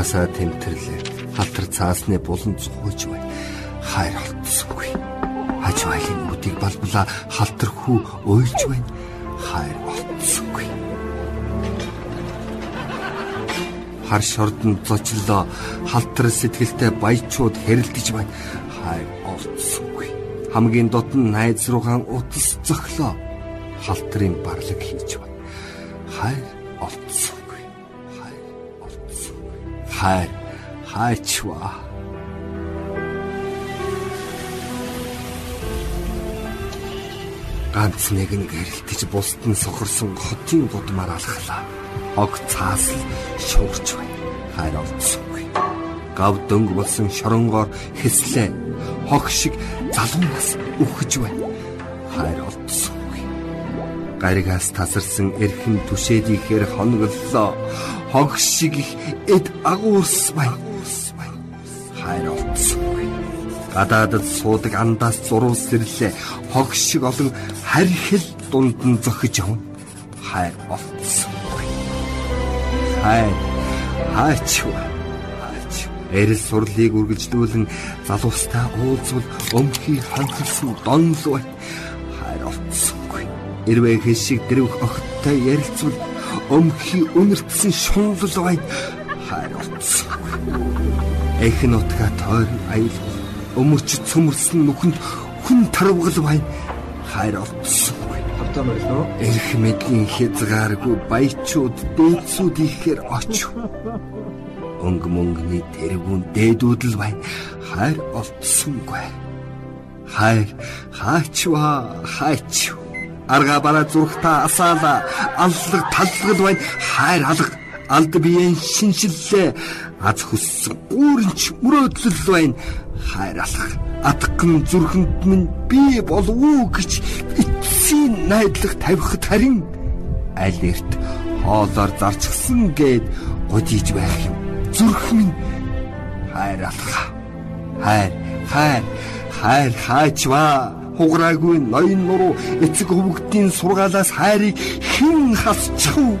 Халаасаа тэмтэрлээ. Халтар цаасны булан цухаж бай. Хайр олдсонгүй хаж байлын үдийг балбала халтар хүү уйлж байна. Хайр олдсонгүй хар шордон зочлоо халтар сэтгэлтэй баячууд хэрэлдэж байна хайр олдсонгүй хамгийн дотн найз руугаан утас зөглөө халтрын барлаг хийж байна хайр хайр хайр хайчваа ганц нэг нь гэрэлтэж бусд нь сохорсон хотын гудмаар алхлаа. Ог цаасл шуурч байна. Хайр олдсонгүй. Гав дөнгө болсон шоронгоор хэслээ. Хог шиг залуу нас үхэж байна. Хайр олдсонгүй. Гаригаас тасарсан эрхэм түшээдийхээр хоноглолоо. Хог шиг их эд агуурс байна. Хайр олдсонгүй. Гадаадд суудаг андаас зурвал сэрлээ. Хог шиг олон харьхил дунд нь зохиж явна. Хайр олдсонгүй. Хайр хаачва. Эрэл сурлыг үргэлжлүүлэн залуустай уулзвал өмхий ханхилсан донл бай. Хайр олдсонгүй. Эрвээ хэшиг дэрвх огттой ярилцвал өмхий өнөртсөн шунлал бай. Хайр олдсонгүй. Эхэн утга тойр аял өмөрч цөмөрсөн нүхэнд хүн тарвгал байна. Хайр олдсонгүй. Автаа мөрлөө. Эрх мэдлийн хязгааргүй баячууд дээдсүүд ихээр очив. Өнг мөнгөний тэргүүн дээдүүд л байна. Хайр олдсонгүй. Хайр хаачва хаач. Арга бараа зүрхтаа асаала аллаг таллагд байна. Хайр алга алд биеийн шинжиллээ аз хүссэн гүүрэнч мөрөөдлөл байна. Хайр алга атган зүрхэнд минь би болов уу гэж эцсийн найдлага тавихад харин аль эрт хоолоор зарчгсан гээд годиж байх юм. Зүрх минь хайр алга. Хайр, хайр, хайр хаачваа. Хугараагүй ноён нуруу эцэг хөвгтийн сургаалаас хайрыг хэн хасчих вэ?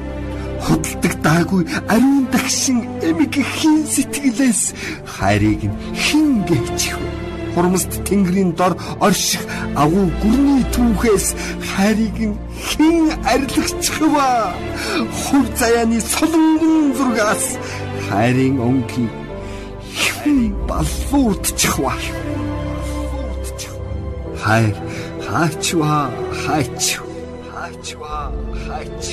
Хөдөлдөг даагүй ариун дагшин эмиг хин сэтгэлээс хайрыг хэн гээчих вэ? Хурмст тэнгэрийн дор орших агуу гүрний түүхээс хайрыг хэн арилгачих вэ? Хур заяаны солонгон зургаас хайрын өнгийг хэн баллуурдчих вэ? Хайр хаачва хаач хаачва хаач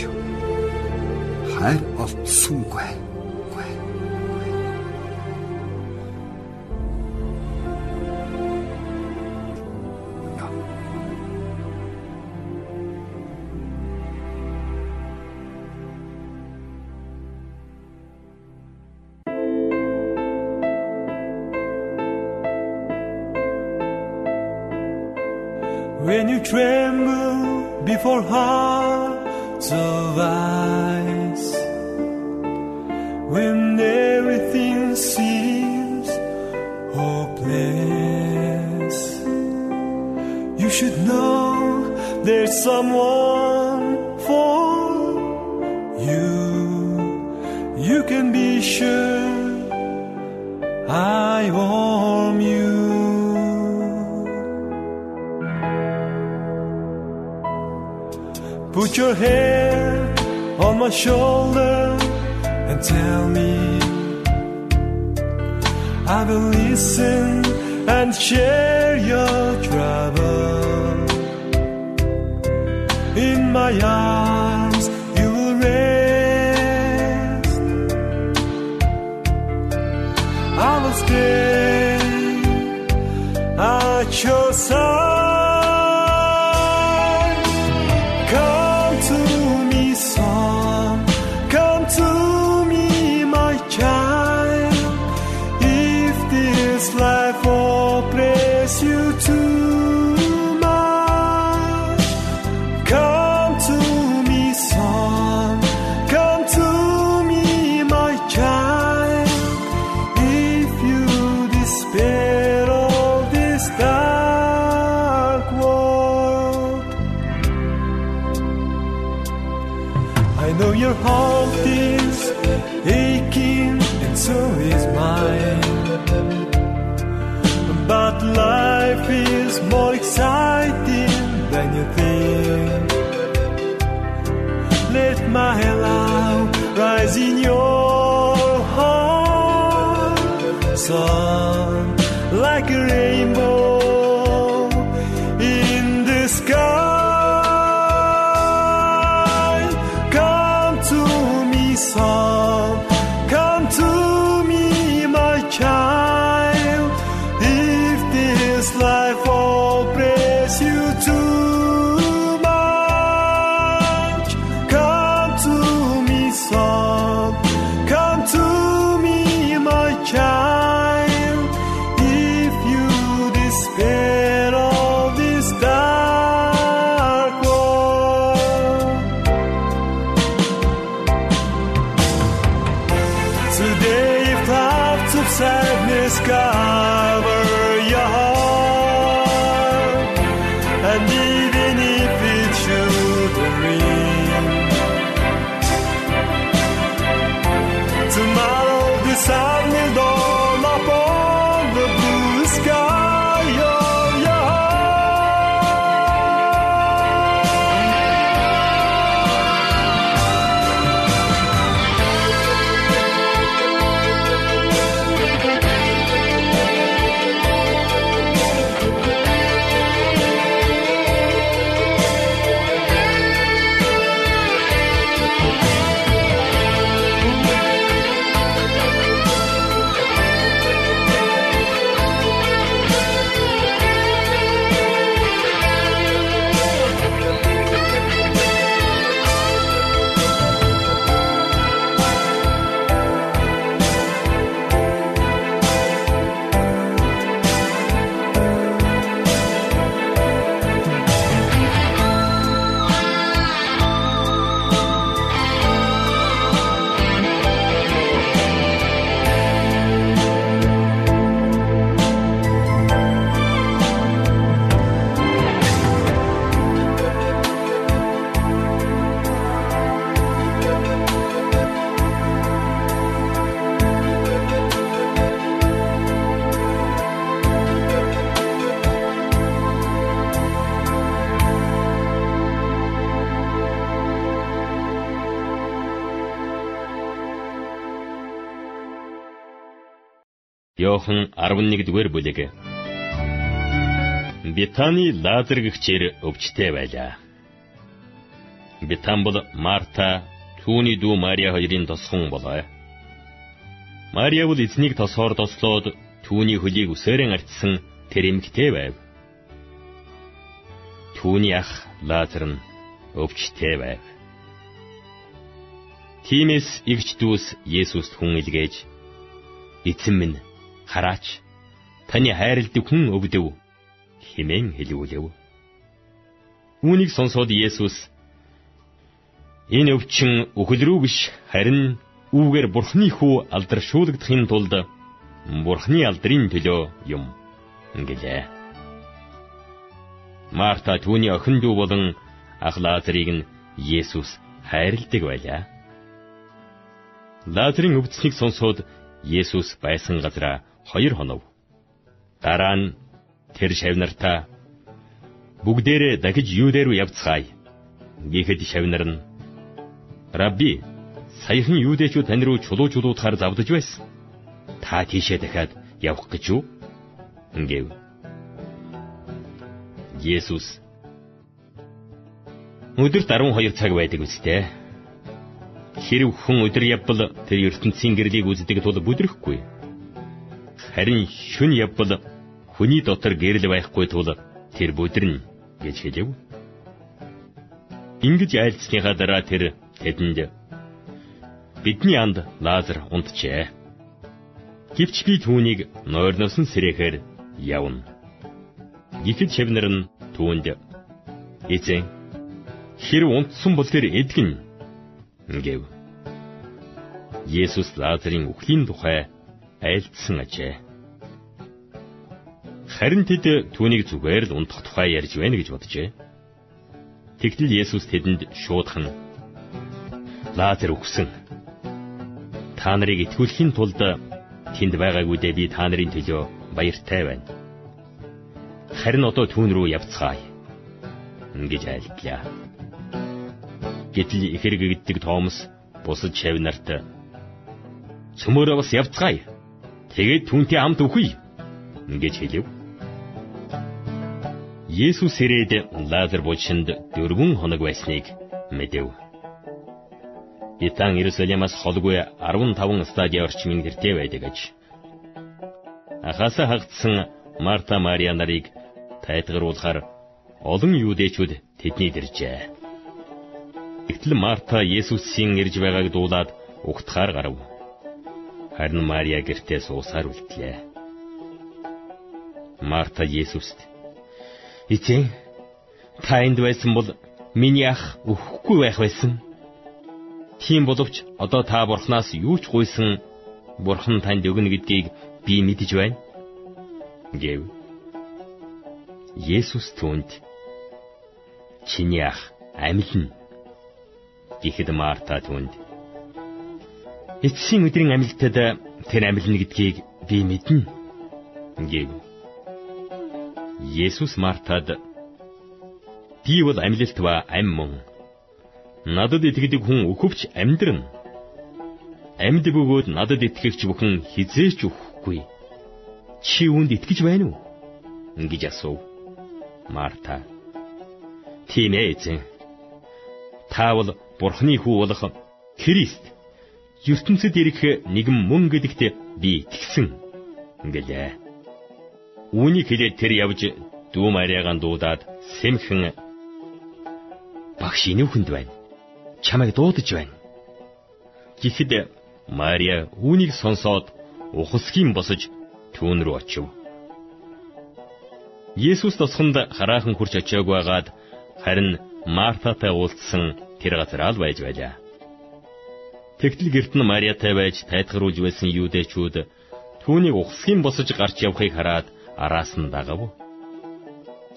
хайр олдсонгүй. Before hearts of ice, when everything seems hopeless, you should know there's someone for you. You can be sure I warm Put your hand on my shoulder and tell me I will listen and share your trouble. In my arms you will rest. I will stay at your side. Йохан 11-р бүлэг. Битаны Лазар гэгчээр өвчтэй байлаа. Битан бол Марта, түүний дүү Мария хоёрын тосхон болоо. Мария бол эзнийг тосоор тослоод түүний хөлийг үсээрэн арчсан тэр эмэгтэй байв. Түүний ах Лазар нь өвчтэй байв. Тимээс игч дүүс Есүст хүн илгээж эзэн минь хараач таны хайрладаг хүн өвдөв химэн хэлүүлэв. Үүнийг сонсоод Есүс энэ өвчин өхөл рүү биш харин үүгээр Бурхны хүү алдаршуулгадахын тулд Бурхны алдрын төлөө юм гэлээ. Марта түүний охин дүү болон ах Лазарыг нь Есүс хайрладаг байлаа. Лазарын өвдснийг сонсоод Есүс байсан газараа хоёр хонов. Дараа нь тэр шавнартаа бүгдээрээ дахиж юудэр рүү явцгаая. Гэхэд шавнар нь Рабби саяхан юудэчүүд тань руу чулуу чулуудахаар завдаж байсан. Та тийшээ дахиад явах гэж юу? Ингээв. Есүс Өдөрт 12 цаг байдаг үстэй. Хэрв хүн өдөр явбал тэр ертөнцийн гэрлийг үздэг тул бүдрэхгүй. Харин шүн явбал хүний дотор гэрэл байхгүй тул тэр бүдэрнэ гэж хэлэв. Ингэж айлцсныхаа дараа тэр тэдэнд бидний анд Лазар унтжээ. Гэвч би түүнийг нойрносон сэрэхээр явна. Гэхэд шавнар нь түүнд эзэн хэрв унтсан бол тэр эдгэн гэв. Есүс Лазарын үхлийн тухай айлдсан ажээ. Харин тэд түүнийг зүгээр л унтах тухай ярьж байна гэж боджээ. Тэгтэл Есүс тэдэнд шуудхан Лазар өгсөн. Та нарыг итгүүлэхийн тулд тэнд байгаагүйдээ би та нарын төлөө баяртай байна. Харин одоо түүн рүү явцгаая. Ингэж айлтлаа. Гэтэл их хэрэгэгддэг Томас бусад шав нарт цөмөрөө бас явцгаая. Тэгээд түүнтэй хамт үхий. Ингэж хэлв. Есүс ирээд Лазар булчинд дөрвөн хоног байсныг мэдэв. Итан Иерусалимаас холгүй 15 стадийн орчмын гэртээ байдаг аж. Ахаса хагдсан Марта Мария нарыг тайтгаруулахаар олон юудэчүүд тэдний дэржээ. Гэтэл Марта Есүсийн ирж байгааг дуулаад угтахаар гарав. Харин Мария гэртээ суусаар үлдлээ. Марта Есүст "Эцэг, та энд байсан бол миний ах өхгүй байх байсан." Тийм боловч одоо та бурхнаас юу ч гуйсан бурхан танд өгнө гэдгийг би мэдэж байна. гэв. Есүс түүнд чиний ах амилна. Гэхэд Марта түүнд эцсийн өдрийн амилтад тэр амилна гэдгийг би мэднэ. гэв. Есүс Мартад "Би бол амилалт ба ам мөн надад итгэдэг хүн өхөвч амьдрна. Амьд бөгөөд надад итгэгч бүхэн хизээч үхэхгүй. Чи үүнд итгэж байна уу? гэж асуув. Марта. Тийм ээ эзэн. Та бол Бурхны хүү болох Христ. Ертөнцид ирэх нэгэн мөн гэдэгт би итгэсэн. гэлээ. Үүнийг хэлээд тэр явж дүү Мариагаан дуудаад сэмхэн багш инүүхэнд байна чамайг дуудаж байна. Гэхэд Мария үүнийг сонсоод ухасхийн босож түүн рүү очив. Есүс тосгонд хараахан хурч очиог байгаад харин Мартатай уулзсан тэр газар ал байж байлаа. Тэгтэл герт нь Мариатай байж тайтгаруулж байсан юудэчүүд түүнийг ухасхийн босож гарч явахыг хараад араас нь дагав.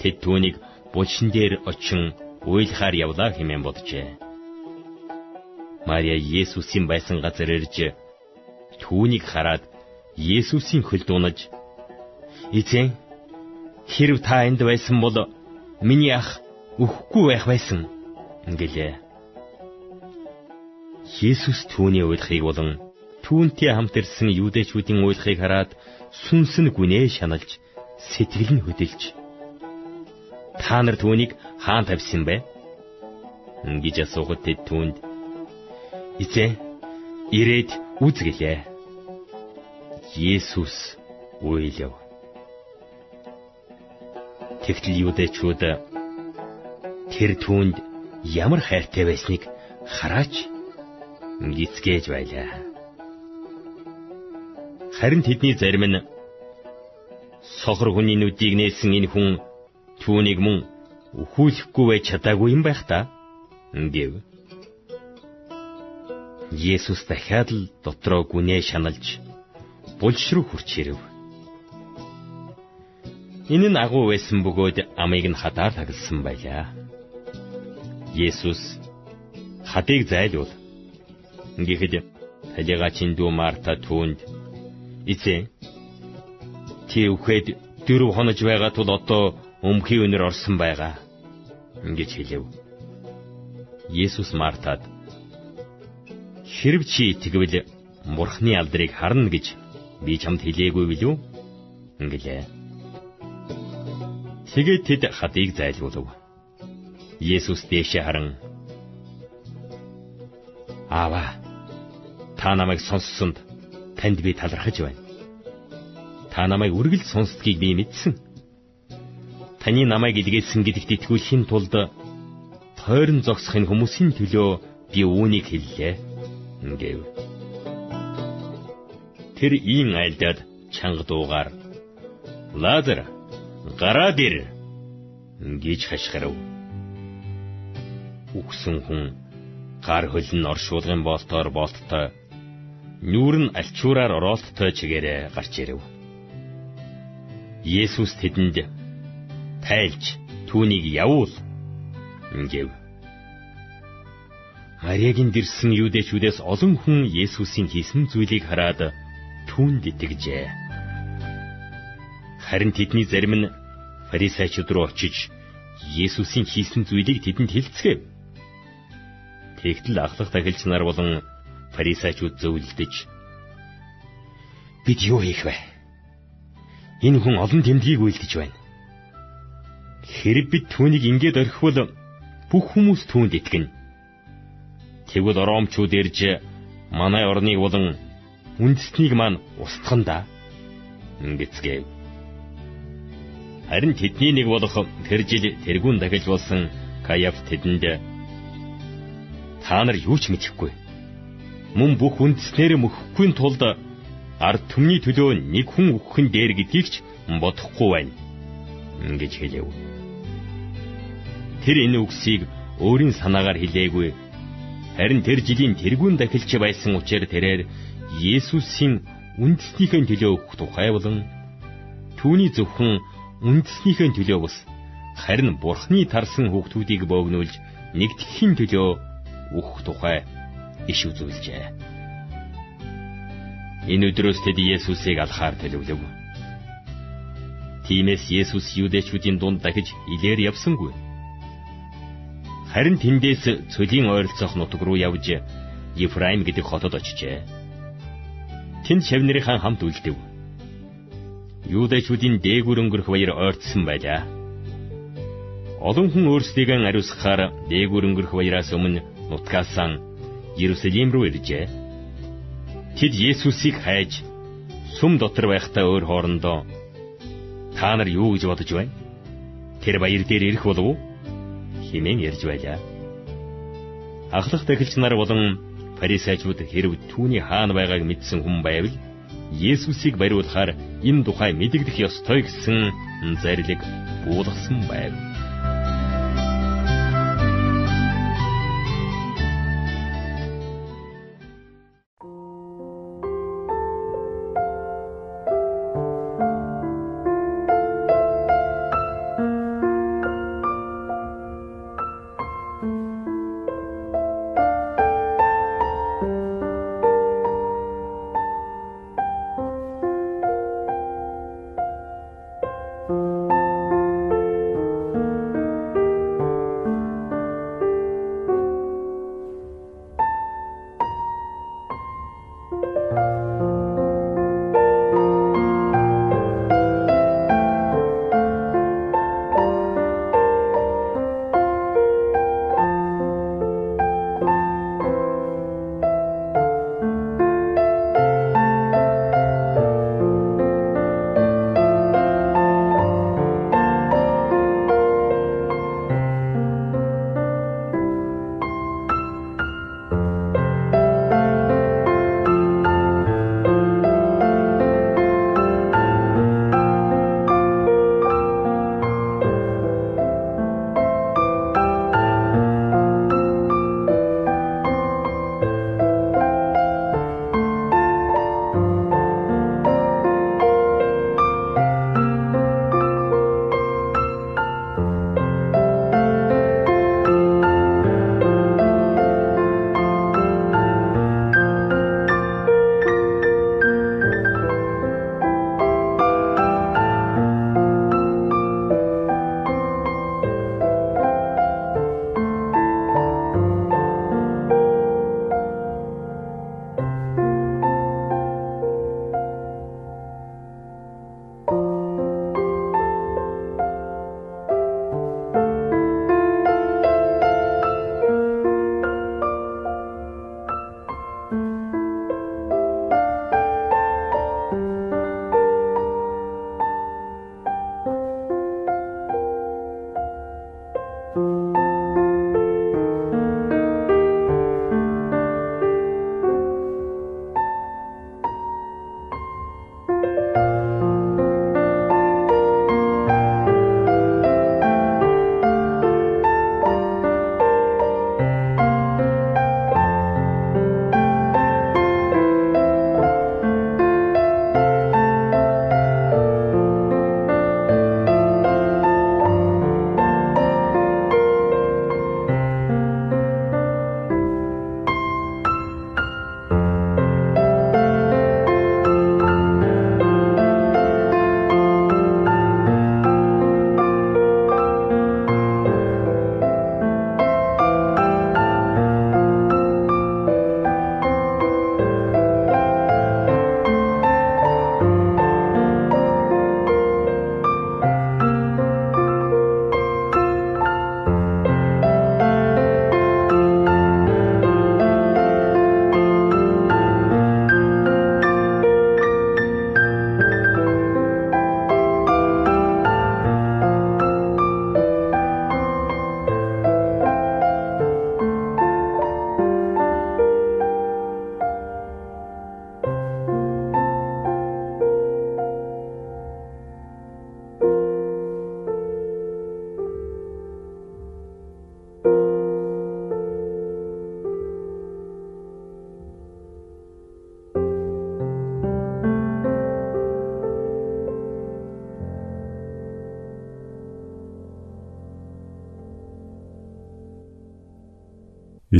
Тэд түүнийг булшин дээр очин уйлахаар явлаа хэмээн боджээ. Мария Есүсийн байсан газар ирж түүнийг хараад Есүсийн хөл дуунаж "Эзэн, хэрв та энд байсан бол миний ах өхгүй байх байсан" гэлээ. Есүс түүний уйлахыг болон түүнтэй хамт ирсэн юудэчүүдийн уйлахыг хараад сүнс нь гүнээ шаналж сэтгэл нь хөдөлж та нар түүнийг хаан тавьсан бэ? гэж асуухад тэд түүнд Эзэн ирээд үзгэлээ. Есүс уйлав. Тэгтэл юудэчүүд тэр түүнд ямар хайртай байсныг хараач гисгээж байлаа. Харин тэдний зарим нь сохор хүний нүдийг нээсэн энэ хүн түүнийг мөн өхүүлэхгүй байж чадаагүй юм байх та гэв. Есүс дахиад л дотроо гүнээ шаналж булш руу хурч ирэв. Энэ нь агуу байсан бөгөөд амийг нь хадаар тагласан байлаа. Есүс хадыг зайлуул. Ингээд талигачин дүү Марта түүнд эцэг чи үхээд дөрөв хонож байгаа тул одоо өмхий өнөр орсон байгаа гэж хэлэв. Есүс Мартад Хэрв чи тэгвэл Бурхны алдрыг харна гэж би чамд хэлээгүй билүү? Ингэлээ. Тэгээд тэд хадыг зайлуулв. Есүс дээшээ харан Аава та намайг сонссонд танд би талархаж байна. Та намайг үргэлж сонсдгийг би мэдсэн. Таны намайг илгээсэн гэдэгт итгүүлэхийн тулд тойрон зогсохын хүмүүсийн төлөө би үүнийг хэллээ гэв. Тэр ийн айлдаад чанга дуугаар Лазар гараад ир гэж хашгирав. Үхсэн хүн гар хөлн оршуулгын болтоор болттой нүүр нь альчуураар ороолттой чигээрээ гарч ирэв. Есүс тэдэнд тайлж түүнийг явуул гэв. Мариагийн дэрсэн юудэчүүдээс олон хүн Есүсийн хийсэн зүйлийг хараад түүнд итгэжээ. Харин тэдний зарим нь фарисеучуд руу очиж Есүсийн хийсэн зүйлийг тэдэнд хэлцгээв. Тэгтэл ахлах тахилч нар болон фарисеучуд зөвлөдөж бид юу хийх вэ? Энэ хүн олон тэмдгийг үйлдэж байна. Хэрэг бид түүнийг ингээд орхивол бүх хүмүүс түүнд итгэнэ. Тэгвэл ромчууд ирж манай орныг болон үндэснийг маань устгана да. Ингэцгээв. Харин тэдний нэг болох тэр жил тэргүүн дахиж болсон Каяф тэдэнд та нар юу ч мэдэхгүй. Мөн бүх үндэснэр мөхгүй тулд ард түмний төлөө нэг хүн өгөхөн дээр гэдгийг ч бодохгүй байна. Ингэж хэлэв. Тэр энэ үгсийг өөрийн санаагаар хэлээгүй. Харин тэр жилийн тэргүүн дахилч байсан учраас тэрээр Есүсийн үндэснийхэн төлөө өгөх тухай болон түүний зөвхөн үндэснийхэн төлөө бус харин бурхны тарсан хүүхдүүдийг богнуулж нэгтгэхийн төлөө өгөх тухай иш үзүүлжээ. Энэ өдрөөс тэд Есүсийг алхаар төлөвлөв. Тиймээс Есүс юудэчүүдийн дунд дахиж илээр явсангүй. Харин тэндээс цөлийн ойролцоох нутаг руу явж Ефраим гэдэг хотод очижээ. Тэнд шавнырийн хамт үлдэв юудэчүүдийн дээгүр өнгөрөх баяр ойртсон байлаа. Олон хүн өөрсдийгөө ариусгахаар дээгүр өнгөрөх баяраас өмнө нутгаасан Иерусалим руу иржээ. Тэд Есүсийг хайж сүм дотор байхдаа өөр хоорондоо та нар юу гэж бодож байна? Тэр баяр дээр ирэх болов уу? хэмээн ярьж байлаа. Ахлах тахилч нар болон фарисеучуд хэрв түүний хаана байгааг мэдсэн хүн байвал Есүсийг бариулахаар энэ тухай мэдэгдэх ёстой гэсэн зарлиг буулгасан байв.